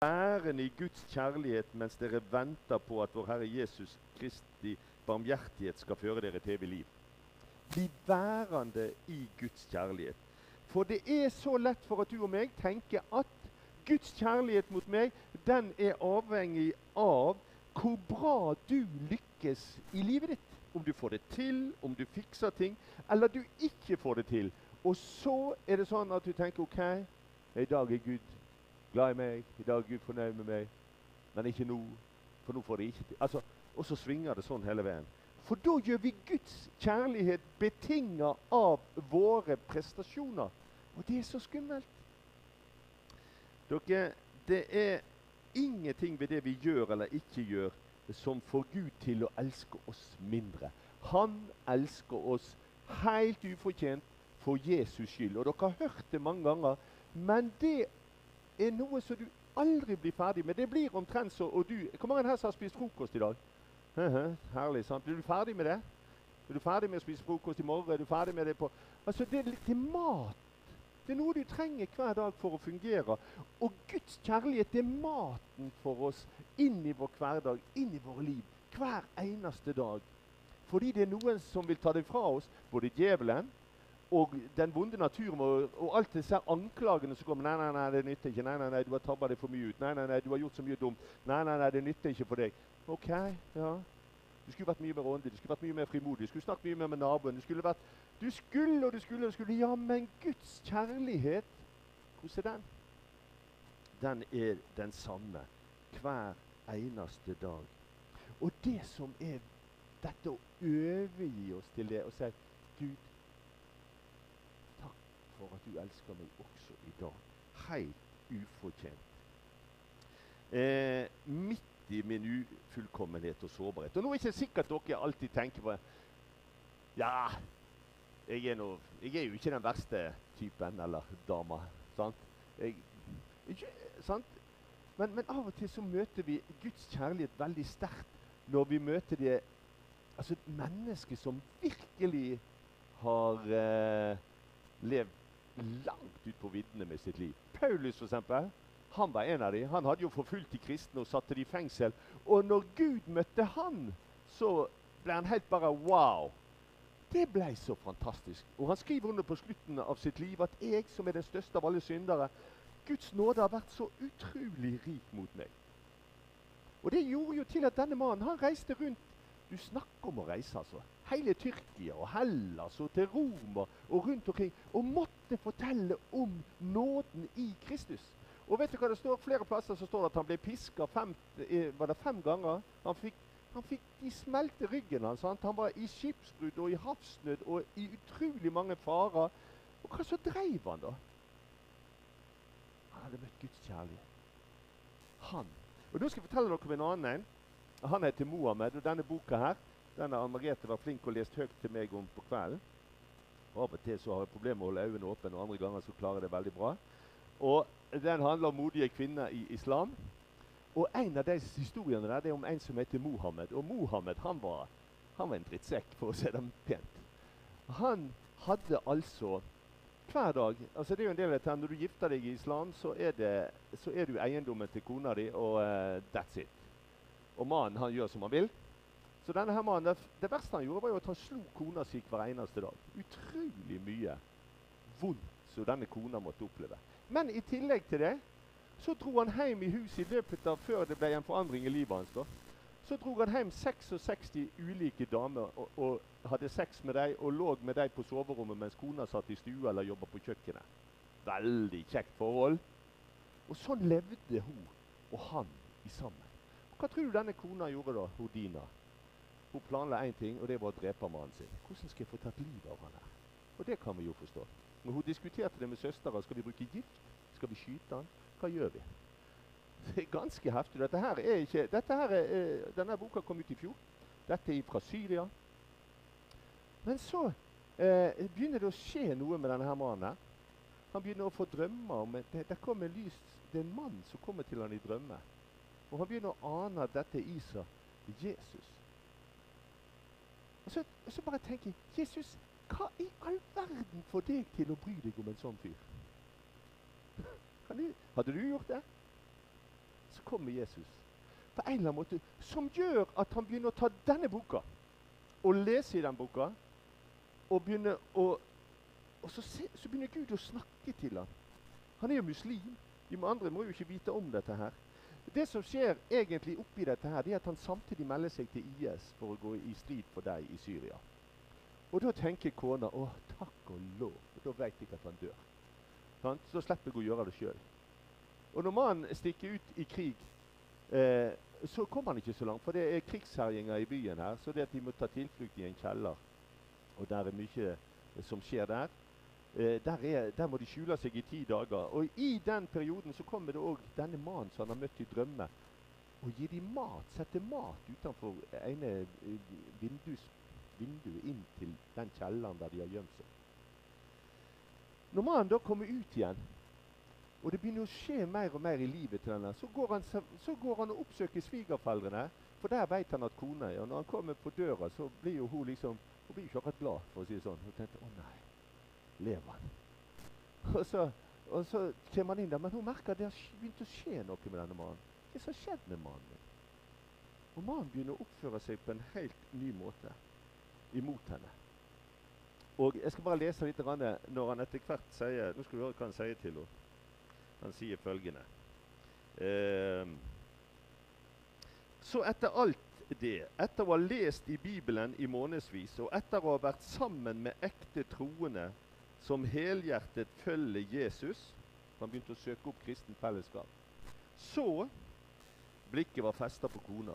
værende i Guds kjærlighet mens dere venter på at vår Herre Jesus Kristi barmhjertighet skal føre dere til evig liv. Bli værende i Guds kjærlighet. For det er så lett for at du og meg tenker at Guds kjærlighet mot meg den er avhengig av hvor bra du lykkes i livet ditt. Om du får det til, om du fikser ting, eller du ikke får det til. Og så er det sånn at du tenker OK, i dag er Gud glad i meg. I dag er Gud fornøyd med meg. Men ikke nå, for nå får de ikke til. Altså, og så svinger det sånn hele veien. For da gjør vi Guds kjærlighet betinga av våre prestasjoner. Og det er så skummelt. Dere, det er ingenting ved det vi gjør eller ikke gjør, som får Gud til å elske oss mindre. Han elsker oss helt ufortjent for Jesus skyld. Og dere har hørt det mange ganger, men det er noe som du aldri blir ferdig med. Det blir omtrent så og du, Hvor mange her som har spist frokost i dag? Herlig, sant? Blir du ferdig med det? Er du ferdig med å spise frokost i morgen? Er du ferdig med det på Altså, det er litt mat. Det er noe du trenger hver dag for å fungere. Og Guds kjærlighet er maten for oss inn i vår hverdag, inn i våre liv. Hver eneste dag. Fordi det er noen som vil ta det fra oss. Både djevelen og den vonde naturen og, og alt disse anklagene som kommer. Nei, nei, nei, det nytter ikke. Nei, nei, nei, du har tabba deg for mye ut. Nei, nei, nei, du har gjort så mye dumt. Nei, nei, nei, det nytter ikke for deg. OK, ja. Du skulle vært mye mer åndelig, du skulle vært mye mer frimodig, du skulle snakket mye mer med naboen. Du skulle vært Du skulle og du skulle og du skulle. Ja, men Guds kjærlighet, hvordan er den? Den er den samme hver eneste dag. Og det som er dette å overgi oss til det og si Gud, for at du elsker meg også i dag. Helt ufortjent. Eh, midt i min ufullkommenhet og sårbarhet. Og nå er det ikke sikkert dere alltid tenker på Ja, jeg er, noe, jeg er jo ikke den verste typen eller dama. Sant? Jeg, ikke, sant? Men, men, av og til så møter vi Guds kjærlighet veldig sterkt når vi møter det altså et menneske som virkelig har eh, levd langt ut på viddene med sitt liv. Paulus, eksempel. Han var en av dem. Han hadde jo forfulgt de kristne og satte dem i fengsel. Og når Gud møtte han, så ble han helt bare wow. Det ble så fantastisk. Og han skriver under på slutten av sitt liv at jeg, som er den største av alle syndere, Guds nåde har vært så utrolig rik mot meg. Og det gjorde jo til at denne mannen han reiste rundt Du snakker om å reise, altså. Hele Tyrkia og Hellas og til Roma og rundt omkring. Og måtte fortelle om nåden i Kristus. Og vet du hva det står? Flere plasser så står det at han ble piska fem, var det fem ganger. Han fikk, han fikk De smelte ryggen hans. Han var i skipsbrudd og i havsnød og i utrolig mange farer. Og hva så dreiv han, da? Han hadde møtt Guds kjærlighet. Han. Og Nå skal jeg fortelle dere om en annen en. Han heter Mohammed. Og denne boka her den har Ann Margrethe var flink og lest høyt til meg om på kvelden. Og Av og til så har jeg problemer med å holde øynene åpne, og andre ganger så klarer jeg det veldig bra. Og Den handler om modige kvinner i islam. Og En av de historiene der det er om en som heter Mohammed. Og Mohammed han var, han var en drittsekk, for å si det pent. Han hadde altså hver dag altså det er jo en del av dette, Når du gifter deg i islam, så er, det, så er du eiendommen til kona di, og uh, that's it. Og mannen han gjør som han vil. Så denne her mannen, det, verste han gjorde, var jo at han slo kona si hver eneste dag. Utrolig mye vondt som denne kona måtte oppleve. Men i tillegg til det så dro han hjem i huset i løpet av før det ble en forandring i livet hans. da. Så dro han hjem 66 ulike damer og, og hadde sex med dem og lå med dem på soverommet mens kona satt i stua eller jobba på kjøkkenet. Veldig kjekt forhold. Og sånn levde hun og han i sammen. Hva tror du denne kona gjorde da, hun Dina? Hun planla én ting, og det var å drepe mannen sin. Hvordan skal jeg få tatt livet av han her? Og det kan vi jo forstå. Men hun diskuterte det med søstera. Skal vi bruke gift? Skal vi skyte han? Hva gjør vi? Det er ganske heftig. Dette her er ikke, dette her er, eh, denne boka kom ut i fjor. Dette er fra Syria. Men så eh, begynner det å skje noe med denne her mannen. her. Han begynner å få drømmer om det, det kommer lys, det er en mann som kommer til han i drømmer. Og han begynner å ane at dette er Isa, Jesus. Og så, og så bare tenker jeg Jesus, hva i all verden får deg til å bry deg om en sånn fyr? Hadde du gjort det? Så kommer Jesus. På en eller annen måte, Som gjør at han begynner å ta denne boka og lese i den boka. Og, begynner å, og så, se, så begynner Gud å snakke til ham. Han er jo muslim. De andre må jo ikke vite om dette her. Det som skjer egentlig oppi dette, her, det er at han samtidig melder seg til IS for å gå i strid for deg i Syria. Og da tenker kona å, takk og lov, da vet jeg at han dør. Sånn? Så slipper jeg å gjøre det sjøl. Og når mannen stikker ut i krig, eh, så kommer han ikke så langt. For det er krigsherjinger i byen her, så det at de må ta tilflukt i en kjeller. Og der er mye som skjer der. Eh, der, er, der, må de skjule seg i ti dager. Og i den perioden så kommer det òg denne mannen som han har møtt i drømme. Og gir dem mat. Setter mat utenfor ene eh, vindus, vinduet inn til den kjelleren der de har gjemt seg. Når mannen da kommer ut igjen, og det begynner å skje mer og mer i livet til denne, så går han, så går han og oppsøker svigerforeldrene, for der vet han at kona er. Og når han kommer på døra, så blir jo hun liksom hun blir ikke akkurat glad, for å si det sånn. Hun tenkte 'Å nei, lever? Og så, og så kommer han inn der, men hun merker at det har begynt å skje noe med denne mannen. Hva som har skjedd med mannen? Og mannen begynner å oppføre seg på en helt ny måte imot henne. Og Jeg skal bare lese litt når han etter hvert sier Nå skal du høre hva han sier til henne. Han sier følgende eh, Så etter alt det, etter å ha lest i Bibelen i månedsvis, og etter å ha vært sammen med ekte troende som helhjertet følger Jesus Han begynte å søke opp kristent fellesskap. Så Blikket var festa på kona.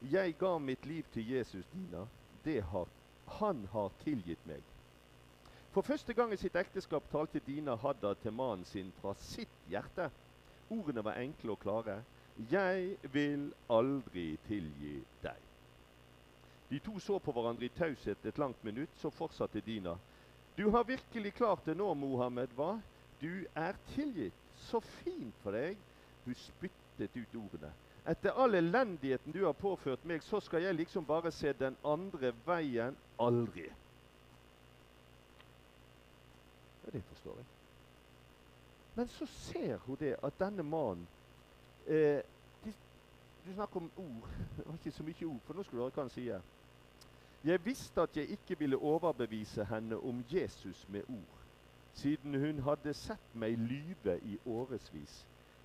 Jeg ga mitt liv til Jesus, Dina. Det har, han har tilgitt meg. For første gang i sitt ekteskap talte Dina Hadda til mannen sin fra sitt hjerte. Ordene var enkle og klare. 'Jeg vil aldri tilgi deg'. De to så på hverandre i taushet et langt minutt. Så fortsatte Dina. 'Du har virkelig klart det nå, Mohammed, hva? Du er tilgitt. Så fint for deg.' Hun spyttet ut ordene. 'Etter all elendigheten du har påført meg, så skal jeg liksom bare se den andre veien. Aldri.' Ja, det forstår jeg. Men så ser hun det at denne mannen eh, Du snakker om ord. Det var ikke så mye ord, for nå skal du høre hva han sier. Jeg visste at jeg ikke ville overbevise henne om Jesus med ord, siden hun hadde sett meg lyve i årevis.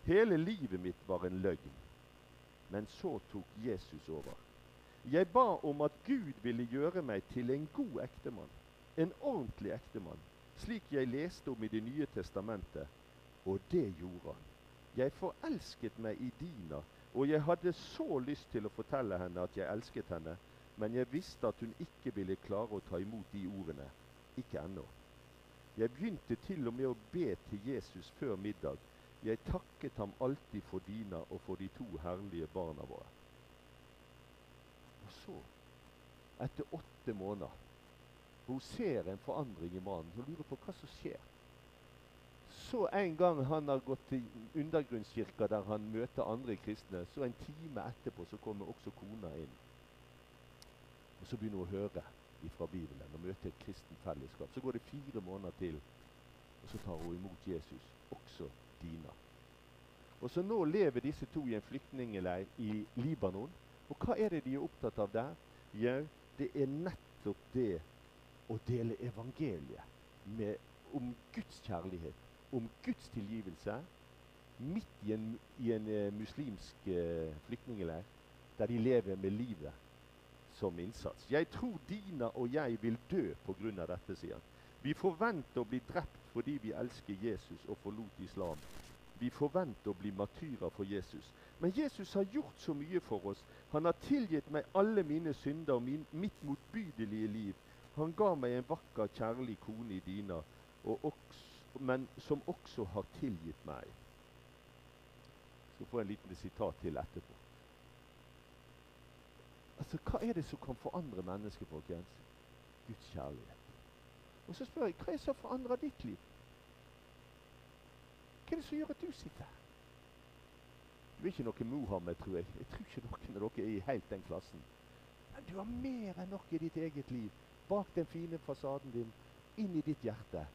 Hele livet mitt var en løgn. Men så tok Jesus over. Jeg ba om at Gud ville gjøre meg til en god ektemann. En ordentlig ektemann slik jeg leste om i Det nye testamentet. Og det gjorde han. Jeg forelsket meg i Dina, og jeg hadde så lyst til å fortelle henne at jeg elsket henne, men jeg visste at hun ikke ville klare å ta imot de ordene. Ikke ennå. Jeg begynte til og med å be til Jesus før middag. Jeg takket ham alltid for Dina og for de to herlige barna våre. Og så, etter åtte måneder hun ser en forandring i mannen. Hun lurer på hva som skjer. Så en gang han har gått til undergrunnskirka der han møter andre kristne, så en time etterpå så kommer også kona inn. Og Så begynner hun å høre fra Bibelen og møte et kristent fellesskap. Så går det fire måneder til, og så tar hun imot Jesus, også Dina. Og så Nå lever disse to i en flyktningleir i Libanon. Og hva er det de er opptatt av der? Jau, det er nettopp det å dele evangeliet med, om Guds kjærlighet, om Guds tilgivelse, midt i en, i en uh, muslimsk uh, flyktningleir, der de lever med livet som innsats. Jeg tror Dina og jeg vil dø pga. dette, sier han. Vi forventer å bli drept fordi vi elsker Jesus og forlot islam. Vi forventer å bli martyrer for Jesus. Men Jesus har gjort så mye for oss. Han har tilgitt meg alle mine synder og min, mitt motbydelige liv. Han ga meg en vakker, kjærlig kone i Dina, også, men som også har tilgitt meg. Så får jeg en liten sitat til etterpå. Altså, Hva er det som kan forandre mennesker, folkens? Guds kjærlighet. Og så spør jeg, hva er det som forandrer ditt liv? Hva er det som gjør at du sitter her? Du er ikke noe Mohammed, tror jeg. Jeg tror ikke noen av dere er i helt den klassen. Men du har mer enn nok i ditt eget liv bak den fine fasaden din, inn i ditt hjerte,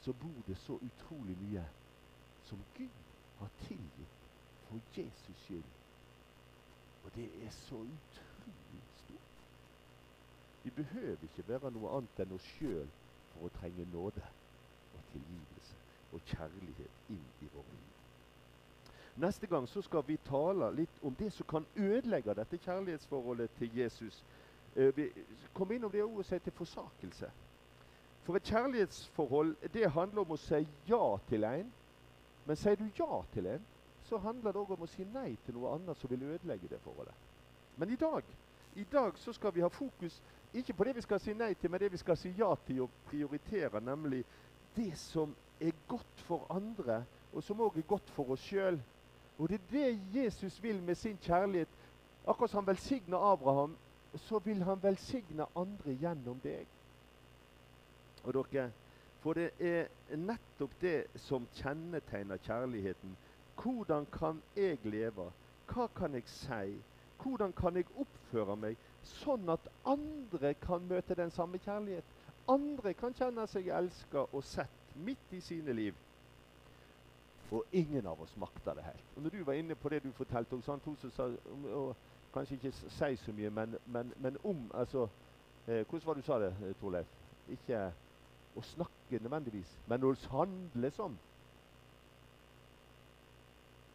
så bor det så utrolig mye som Gud har tilgitt for Jesus skyld. Og det er så utrolig stort. Vi behøver ikke være noe annet enn oss sjøl for å trenge nåde og tilgivelse og kjærlighet inn i våre liv. Neste gang så skal vi tale litt om det som kan ødelegge dette kjærlighetsforholdet til Jesus. Eh, vi kom innom det ordet som heter forsakelse. For et kjærlighetsforhold det handler om å si ja til en. Men sier du ja til en, så handler det òg om å si nei til noe annet som vil ødelegge det forholdet. Men i dag, i dag så skal vi ha fokus ikke på det vi skal si nei til, men det vi skal si ja til og prioritere, nemlig det som er godt for andre, og som òg er godt for oss sjøl. Og det er det Jesus vil med sin kjærlighet. Akkurat som han velsigna Abraham, så vil han velsigne andre gjennom deg. Og dere, For det er nettopp det som kjennetegner kjærligheten. Hvordan kan jeg leve? Hva kan jeg si? Hvordan kan jeg oppføre meg sånn at andre kan møte den samme kjærlighet? Andre kan kjenne seg elska og sett midt i sine liv. Og ingen av oss makter det helt. Og når du var inne på det du fortalte, og som sa, kanskje ikke si så mye, men, men, men om altså, eh, Hvordan var det du sa det, eh, Torleif? Ikke å snakke nødvendigvis, men å handle som.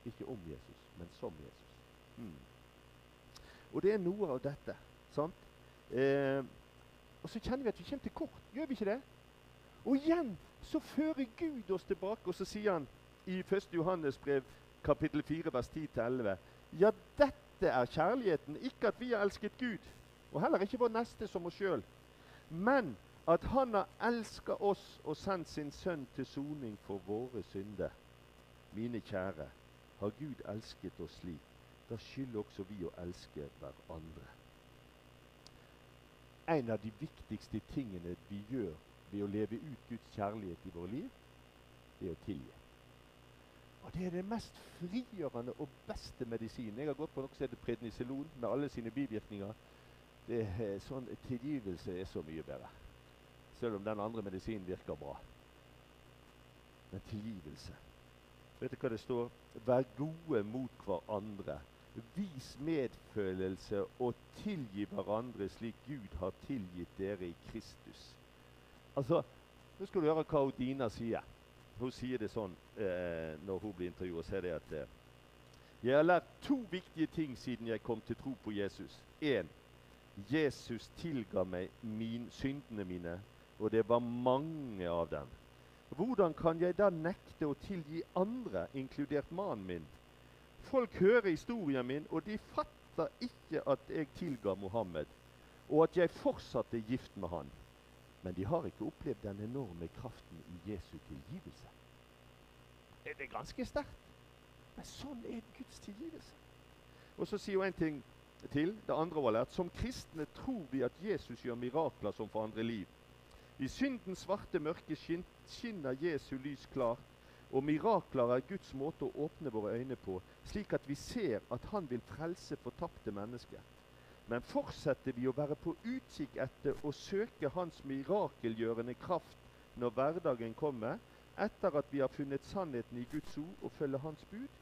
Ikke om Jesus, men som Jesus. Mm. Og det er noe av dette. sant? Eh, og så kjenner vi at vi kommer til kort. Gjør vi ikke det? Og igjen så fører Gud oss tilbake, og så sier han i 1. Johannes brev kapittel 4 vers 10-11 Ja, dette er kjærligheten, ikke at vi har elsket Gud, og heller ikke vår neste som oss sjøl, men at Han har elska oss og sendt sin sønn til soning for våre synder. Mine kjære, har Gud elsket oss slik, da skylder også vi å elske hverandre. En av de viktigste tingene vi gjør ved å leve ut Guds kjærlighet i våre liv, det er å tilgi. Og Det er det mest frigjørende og beste medisinen. Jeg har gått på noe som heter prednisolon med alle sine bivirkninger. Det er sånn Tilgivelse er så mye bedre. Selv om den andre medisinen virker bra. Men tilgivelse Vet du hva det står? Vær gode mot hverandre. Vis medfølelse og tilgi hverandre slik Gud har tilgitt dere i Kristus. Altså, Nå skal du høre hva Odina sier. Hun sier det sånn eh, når hun blir intervjuet. sier det at eh, Jeg har lært to viktige ting siden jeg kom til tro på Jesus. Én. Jesus tilga meg min, syndene mine, og det var mange av dem. Hvordan kan jeg da nekte å tilgi andre, inkludert mannen min? Folk hører historien min, og de fatter ikke at jeg tilga Mohammed, og at jeg fortsatt er gift med han. Men de har ikke opplevd den enorme kraften i Jesu tilgivelse. Det er ganske sterkt. Men sånn er Guds tilgivelse. Og så sier hun en ting til. Det andre var lært. som kristne tror vi at Jesus gjør mirakler som forandrer liv. I syndens svarte mørke skinner Jesu lys klart, og mirakler er Guds måte å åpne våre øyne på, slik at vi ser at Han vil frelse fortapte mennesker. Men fortsetter vi å være på utkikk etter å søke Hans mirakelgjørende kraft når hverdagen kommer, etter at vi har funnet sannheten i Guds ord og følger Hans bud?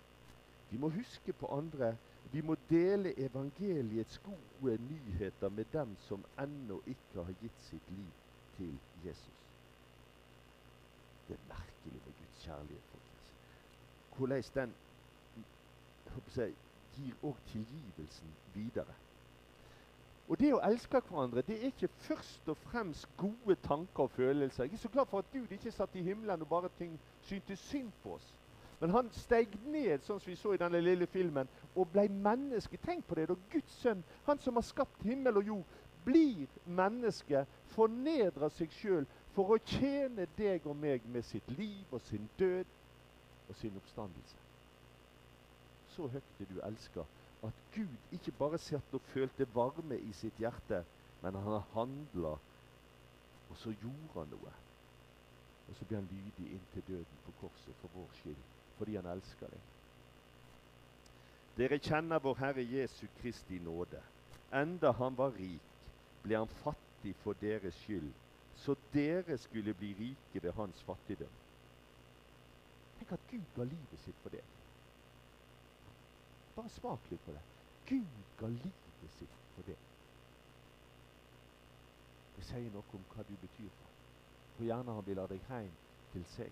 Vi må huske på andre. Vi må dele evangeliets gode nyheter med dem som ennå ikke har gitt sitt liv til Jesus. Det er merkelig med Guds kjærlighet, folkens. Hvordan den jeg, gir òg tilgivelsen videre. Og Det å elske hverandre det er ikke først og fremst gode tanker og følelser. Jeg er så glad for at Gud ikke satt i himmelen og bare ting syntes synd på oss. Men han steg ned, sånn som vi så i denne lille filmen, og ble menneske. Tenk på det. da Guds sønn, han som har skapt himmel og jord, blir menneske, fornedrer seg sjøl for å tjene deg og meg med sitt liv og sin død og sin oppstandelse. Så høyt det du elsker at Gud ikke bare satt og følte varme i sitt hjerte, men han handla, og så gjorde han noe. Og så ble han lydig inntil døden på korset for vår skyld, fordi han elsker deg. Dere kjenner vår Herre Jesu Kristi nåde. Enda han var rik, ble han fattig for deres skyld, så dere skulle bli rike ved hans fattigdom. Tenk at Gud ga livet sitt for det. Bare smak litt på det. Gud ga livet sitt for det. Det sier noe om hva du betyr for. For gjerne han vil ha deg hjem til seg.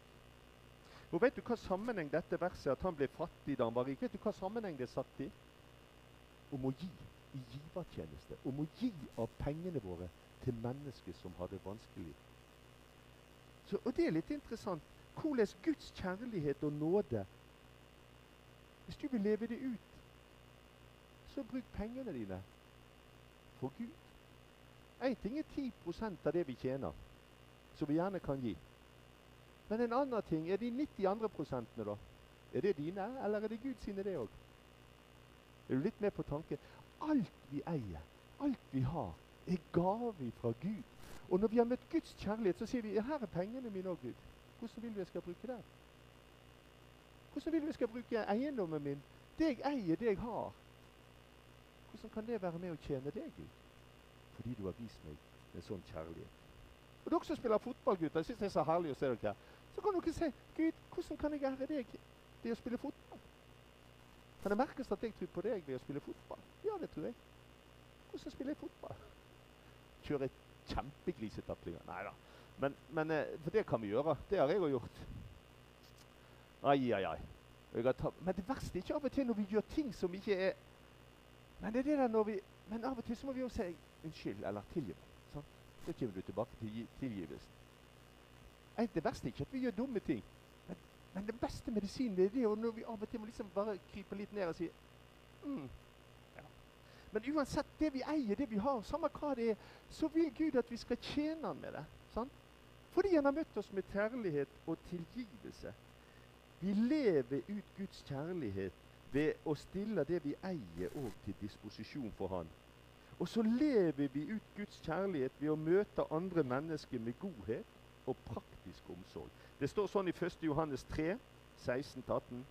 Og Vet du hva sammenheng dette verset at han ble fattig da han var rik? Vet du hva sammenheng det satt i? Om å gi i givertjeneste. Om å gi av pengene våre til mennesker som har det vanskelig. Så, og det er litt interessant hvordan Guds kjærlighet og nåde Hvis du vil leve det ut, så bruk pengene dine for Gud. Én ting er 10 av det vi tjener, som vi gjerne kan gi. Men en annen ting er de 90 andre prosentene, da. Er det dine, eller er det Gud sine, det òg? Er du litt med på tanken? Alt vi eier, alt vi har, er gave fra Gud. Og når vi har møtt Guds kjærlighet, så sier vi her er pengene mine òg, Gud. Hvordan vil du jeg skal bruke det? Hvordan vil du jeg skal bruke eiendommen min? Det jeg eier, det jeg har. Hvordan kan det være med å tjene deg, Gud? Fordi du har vist meg en sånn kjærlighet. Og dere som spiller fotball, gutter, jeg syns det er så herlig å se dere. Så kan dere si Gud, hvordan kan jeg ære deg ved å spille fotball? Kan det merkes at jeg tror på deg ved å spille fotball? Ja, det tror jeg. Hvordan spiller jeg fotball? Kjører kjempeglisetaklinger? Nei da. Men, men, eh, for det kan vi gjøre. Det har jeg òg gjort. Ai, ai, ai. men det verste er ikke av og til når vi gjør ting som ikke er Men det er det der når vi Men av og til så må vi jo si unnskyld eller tilgi. Sånn. Så kommer du tilbake til tilgivelsen. Det verste er ikke at vi gjør dumme ting. Men, men den beste medisinen er det når vi av og til må liksom bare krype litt ned og si mm, ja. Men uansett, det vi eier, det vi har, samme hva det er, så vil Gud at vi skal tjene Han med det. Sant? Fordi Han har møtt oss med kjærlighet og tilgivelse. Vi lever ut Guds kjærlighet ved å stille det vi eier, òg til disposisjon for Han. Og så lever vi ut Guds kjærlighet ved å møte andre mennesker med godhet og praktisk omsorg. Det står sånn i 1. Johannes 3, 16-18.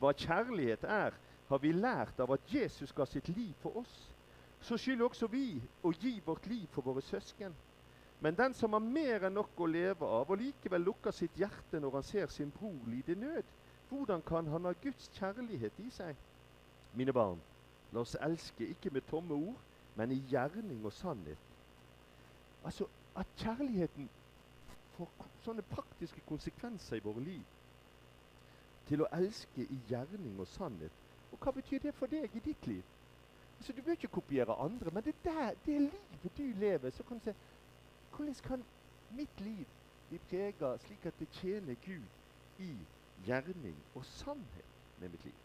Hva kjærlighet er, har vi lært av at Jesus ga sitt liv for oss. Så skylder også vi å gi vårt liv for våre søsken. Men den som har mer enn nok å leve av, og likevel lukker sitt hjerte når han ser sin bror lide nød, hvordan kan han ha Guds kjærlighet i seg? Mine barn, la oss elske ikke med tomme ord, men i gjerning og sannhet. Altså at kjærligheten får sånne praktiske konsekvenser i våre liv. Til å elske i gjerning og sannhet. Og hva betyr det for deg i ditt liv? Altså, Du bør ikke kopiere andre, men det, der, det livet du lever, så kan du se hvordan kan mitt liv bli prega slik at det tjener Gud i gjerning og sannhet med mitt liv?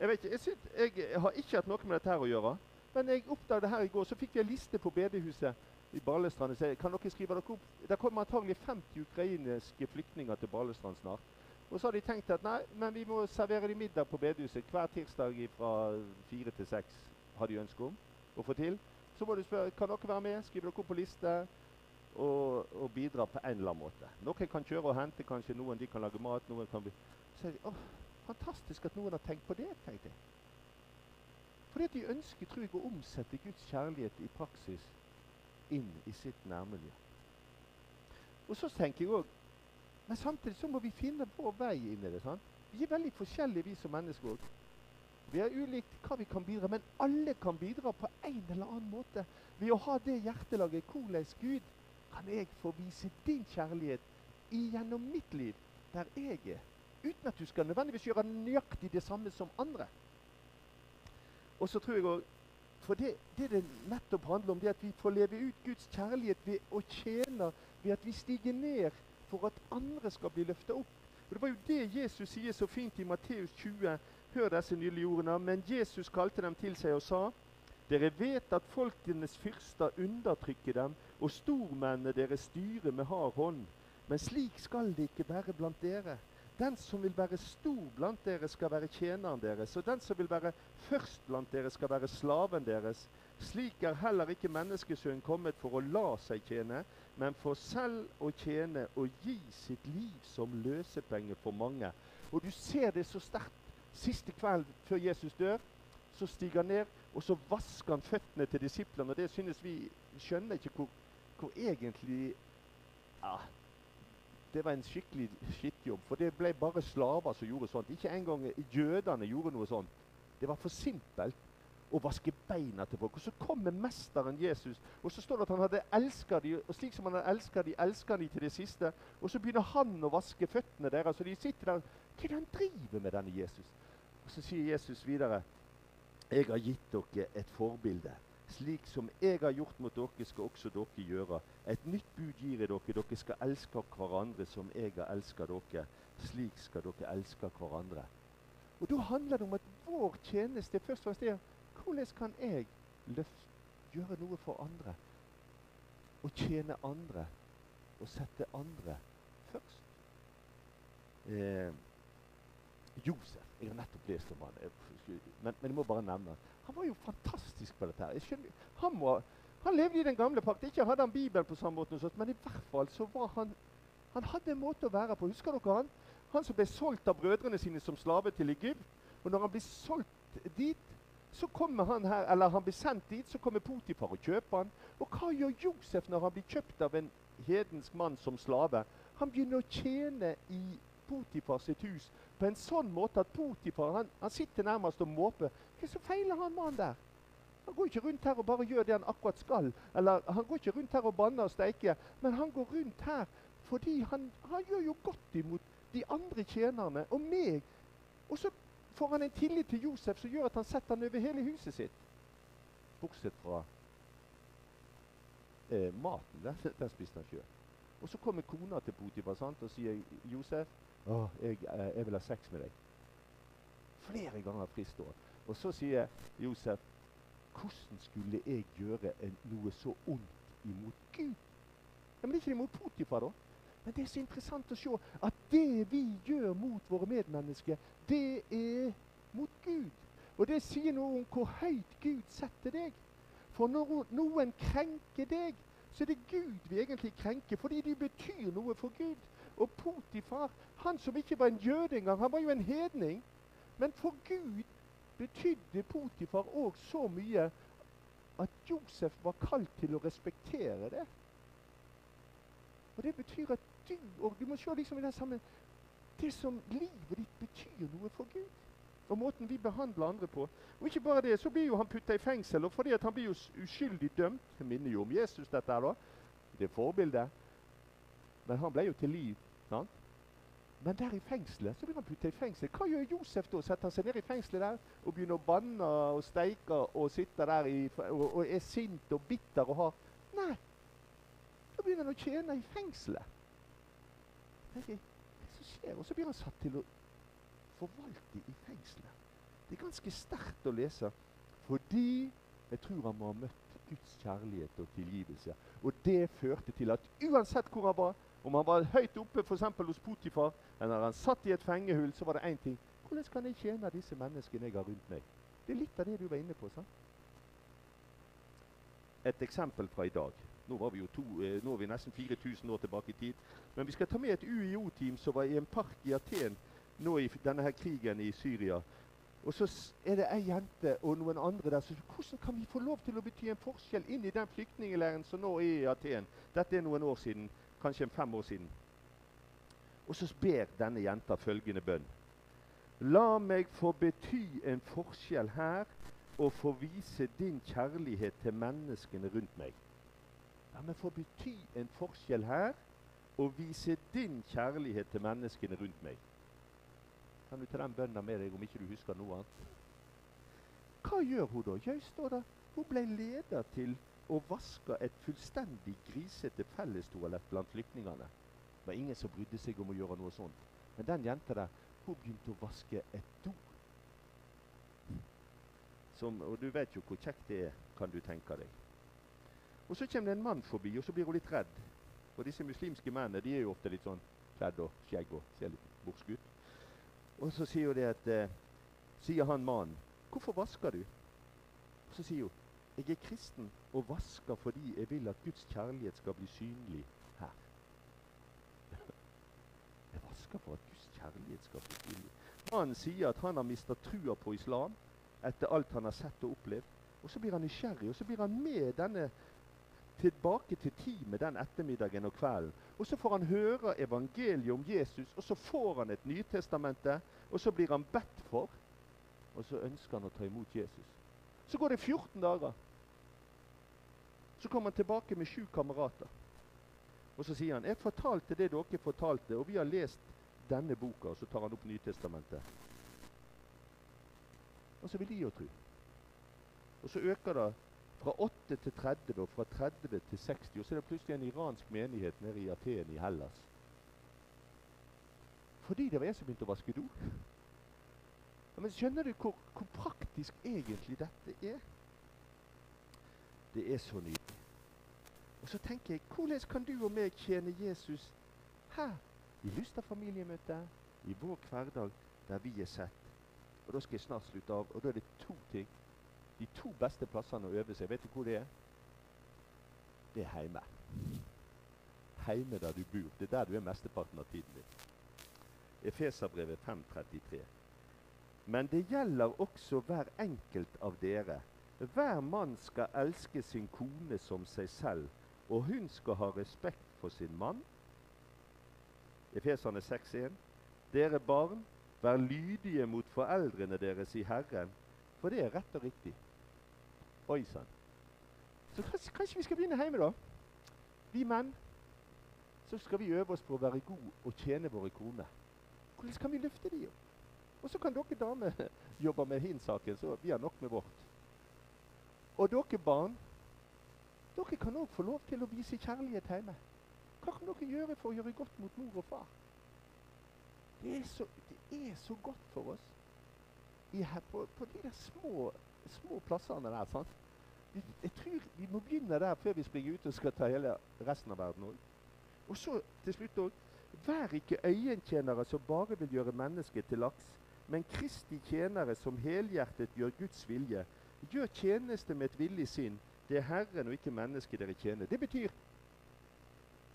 Jeg vet ikke, jeg, synes, jeg har ikke hatt noe med dette her å gjøre. Men jeg oppdaget det her i går. Så fikk vi en liste på bedehuset i Balestrand. Så kan dere skrive dere opp? Det kommer antagelig 50 ukrainske flyktninger til Balestrand snart. Og så har de tenkt at nei, men vi må servere dem middag på bedehuset hver tirsdag fra fire til seks. Har de ønske om å få til. Så må du spørre kan dere være med. Skriv dere opp på liste og, og, bidra på en eller annen måte. Noen kan kjøre og hente, kanskje noen de kan lage mat. noen kan. Så det, åh, Fantastisk at noen har tenkt på det, tenkte jeg. Fordi at de ønsker tror jeg, å omsette Guds kjærlighet i praksis inn i sitt nærmiljø. Og så tenker jeg også, Men samtidig så må vi finne vår vei inn i det. sant? Vi er veldig forskjellige, vi som mennesker òg. Vi er ulikt hva vi kan bidra, men alle kan bidra på en eller annen måte ved å ha det hjertelaget. Hvordan Gud kan jeg få vise din kjærlighet gjennom mitt liv, der jeg er. Uten at du skal nødvendigvis gjøre nøyaktig det samme som andre. Og så tror jeg også, For det, det det nettopp handler om, det at vi får leve ut Guds kjærlighet ved å tjene, ved at vi stiger ned for at andre skal bli løfta opp. Og Det var jo det Jesus sier så fint i Matteus 20. Hør disse nydelige ordene. Men Jesus kalte dem til seg og sa:" Dere vet at folkenes fyrster undertrykker dem, og stormennene deres styrer med hard hånd. Men slik skal det ikke være blant dere. Den som vil være stor blant dere, skal være tjeneren deres. Og den som vil være først blant dere, skal være slaven deres. Slik er heller ikke menneskesønnen kommet for å la seg tjene, men for selv å tjene og gi sitt liv som løsepenge for mange. Og du ser det så sterkt siste kveld før Jesus dør. Så stiger han ned, og så vasker han føttene til disiplene. Og det synes vi skjønner ikke hvor, hvor egentlig ja, Det var en skikkelig skittjobb. For det ble bare slaver som gjorde sånt. Ikke engang jødene gjorde noe sånt. Det var for simpelt å vaske beina til folk. Og så kommer mesteren Jesus, og så står det at han hadde elska dem, og slik som han hadde elska dem, elska de til det siste. Og så begynner han å vaske føttene deres, og de sitter der Hva er det han driver med, denne Jesus? Og så sier Jesus videre Jeg har gitt dere et forbilde. Slik som jeg har gjort mot dere, skal også dere gjøre. Et nytt bud gir jeg dere. Dere skal elske hverandre som jeg har elsket dere. Slik skal dere elske hverandre. Og Da handler det om at vår tjeneste først og fremst er hvordan kan jeg løft, gjøre noe for andre? Og tjene andre. Og sette andre først. Eh, Josef Jeg har nettopp lest om han, men, men jeg må bare nevne han. var jo fantastisk på dette. her. Skjønner, han, må, han, levde i den gamle pakt. Ikke hadde han Bibelen på samme måte, men i hvert fall så var han Han hadde en måte å være på. Husker dere han? Han som ble solgt av brødrene sine som slave til Egypt. Og når han blir solgt dit, så kommer han her, eller han blir sendt dit, så kommer Potifar og kjøper han. Og hva gjør Josef når han blir kjøpt av en hedensk mann som slave? Han begynner å tjene i Potifar sitt hus på en sånn måte at Potifar han, han sitter nærmest og måper. Hva så feiler han mannen der? Han går ikke rundt her og bare gjør det han akkurat skal. Eller han går ikke rundt her og banner og steiker, men han går rundt her fordi han, han gjør jo godt imot de andre tjenerne og meg. Og så får han en tillit til Josef som gjør at han setter han over hele huset sitt. Bortsett fra eh, maten. Den, den spiste han sjøl. Og så kommer kona til Potifar og sier Josef å, jeg, eh, jeg, vil ha sex med deg. Flere ganger fristår. Og så sier Josef hvordan skulle jeg gjøre noe så ondt imot Gud? Ja, men det er ikke imot Potifar, da. Men det er så interessant å se at det vi gjør mot våre medmennesker, det er mot Gud. Og det sier noe om hvor høyt Gud setter deg. For når noen krenker deg, så er det Gud vi egentlig krenker, fordi de betyr noe for Gud. Og Potifar, han som ikke var en jøde engang, han var jo en hedning. Men for Gud betydde Potifar òg så mye at Josef var kalt til å respektere det. Og Det betyr at du og du må se liksom i den sammen, det som livet ditt betyr noe for Gud. Og måten vi behandler andre på. Og ikke bare det, så blir jo han putta i fengsel. Og fordi at han blir jo uskyldig dømt Det minner jo om Jesus, dette her, da. Det er forbildet. Men han ble jo til liv. Sant? Men der i fengselet så blir han putta i fengsel. Hva gjør Josef da? Setter han seg ned i fengselet der og begynner å banne og steike og sitter der i, og, og, er sint og bitter og har Nei. Da begynner han å tjene i fengselet. Hva er det som skjer? Og så blir han satt til å forvalte i fengselet. Det er ganske sterkt å lese fordi jeg tror han må ha møtt Guds kjærlighet og tilgivelse. Og det førte til at uansett hvor han var, om han var høyt oppe f.eks. hos Potifar, eller han satt i et fengehull, så var det én ting. Hvordan kan jeg tjene disse menneskene jeg har rundt meg? Det er litt av det du var inne på. sant? Et eksempel fra i dag. Nå, var vi jo to, eh, nå er vi nesten 4000 år tilbake i tid. Men vi skal ta med et UiO-team som var i en park i Aten nå i denne her krigen i Syria. Og så er det ei jente og noen andre der. Så hvordan kan vi få lov til å bety en forskjell inn i den flyktningleiren som nå er i Aten? Dette er noen år siden kanskje fem år siden. Og så ber denne jenta følgende bønn. La meg få bety en forskjell her og få vise din kjærlighet til menneskene rundt meg. La meg få bety en forskjell her og vise din kjærlighet til menneskene rundt meg. Kan du ta den bønnen med deg om ikke du husker noe annet? Hva gjør hun da? Ja, står det. Hun ble leder til og vaska et fullstendig grisete fellestoalett blant flyktningene. Det var ingen som brydde seg om å gjøre noe sånt. Men den jenta der, hun begynte å vaske et do. Som, og du vet jo hvor kjekt det er, kan du tenke deg. Og så kommer det en mann forbi, og så blir hun litt redd. For disse muslimske mennene de er jo ofte litt sånn kledd og skjegg og ser litt borsk ut. Og så sier hun det at eh, Sier han mannen, 'Hvorfor vasker du?' Og så sier hun, jeg er kristen og vasker fordi jeg vil at Guds kjærlighet skal bli synlig her. Jeg vasker for at Guds kjærlighet skal bli synlig. Mannen sier at han har mista trua på islam etter alt han har sett og opplevd. Og så blir han nysgjerrig, og så blir han med denne tilbake til teamet den ettermiddagen og kvelden. Og så får han høre evangeliet om Jesus, og så får han et Nytestamentet, og så blir han bedt for. og så ønsker han å ta imot Jesus. Så går det 14 dager. Så kommer han tilbake med sju kamerater. Og så sier han 'Jeg fortalte det dere fortalte, og vi har lest denne boka.' Og så tar han opp Nytestamentet. Og så vil de jo tro. Og så øker det fra 8 til 30, og fra 30 til 60. Og så er det plutselig en iransk menighet nede i Aten i Hellas. Fordi det var jeg som begynte å vaske do. Men skjønner du hvor, hvor praktisk egentlig dette er? Det er så nydelig. Og så tenker jeg, hvordan kan du og meg tjene Jesus her i Lystad familiemøte, i vår hverdag, der vi er sett? Og da skal jeg snart slutte av. Og da er det to ting. De to beste plassene å øve seg. Vet du hvor det er? Det er hjemme. Hjemme der du bor. Det er der du er mesteparten av tiden din. Efeserbrevet 5.33. Men det gjelder også hver enkelt av dere. Hver mann skal elske sin kone som seg selv, og hun skal ha respekt for sin mann. Efeserne 6.1. Dere barn, vær lydige mot foreldrene deres i Herren, for det er rett og riktig. Oi sann. Så kanskje, kanskje vi skal begynne hjemme, da? Vi menn. Så skal vi øve oss på å være gode og tjene våre koner. Hvordan kan vi løfte de? Og så kan dere damer jobbe med hin saken, så vi har nok med vårt. Og dere barn, dere kan òg få lov til å vise kjærlighet hjemme. Hva kan dere gjøre for å gjøre godt mot mor og far? Det er så, det er så godt for oss I, på, på, de der små, små plassene der. sant? Jeg, jeg tror Vi må begynne der før vi springer ut og skal ta hele resten av verden òg. Og så til slutt òg Vær ikke øyentjenere som bare vil gjøre mennesket til laks, men Kristi tjenere som helhjertet gjør Guds vilje. Gjør tjeneste med et villig sinn. Det er Herren og ikke mennesket dere tjener. Det betyr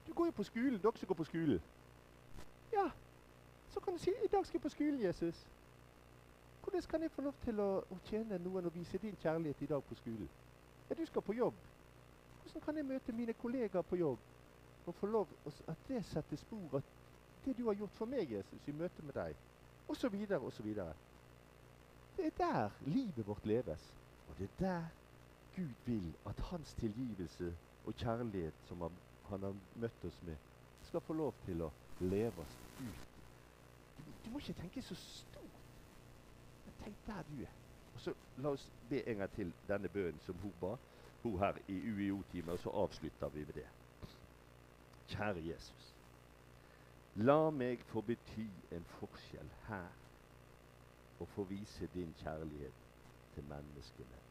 Du går jo på skolen, dere som går på skolen. Ja, så kan du si 'I dag skal jeg på skolen, Jesus'. Hvordan kan jeg få lov til å, å tjene noen og vise din kjærlighet i dag på skolen? Ja, du skal på jobb. Hvordan kan jeg møte mine kollegaer på jobb? Og få lov at det setter spor at det du har gjort for meg, Jesus, i møte med deg, og så videre og så videre. Det er der livet vårt leves. Og det er der Gud vil at hans tilgivelse og kjærlighet som han, han har møtt oss med, skal få lov til å leve oss ut. Du, du må ikke tenke så stort. Men tenk der du er. Og så La oss be en gang til denne bønnen som hun ba, hun her i UiO-timen, og så avslutter vi med det. Kjære Jesus. La meg få bety en forskjell her, og få vise din kjærlighet til menneskene rundt.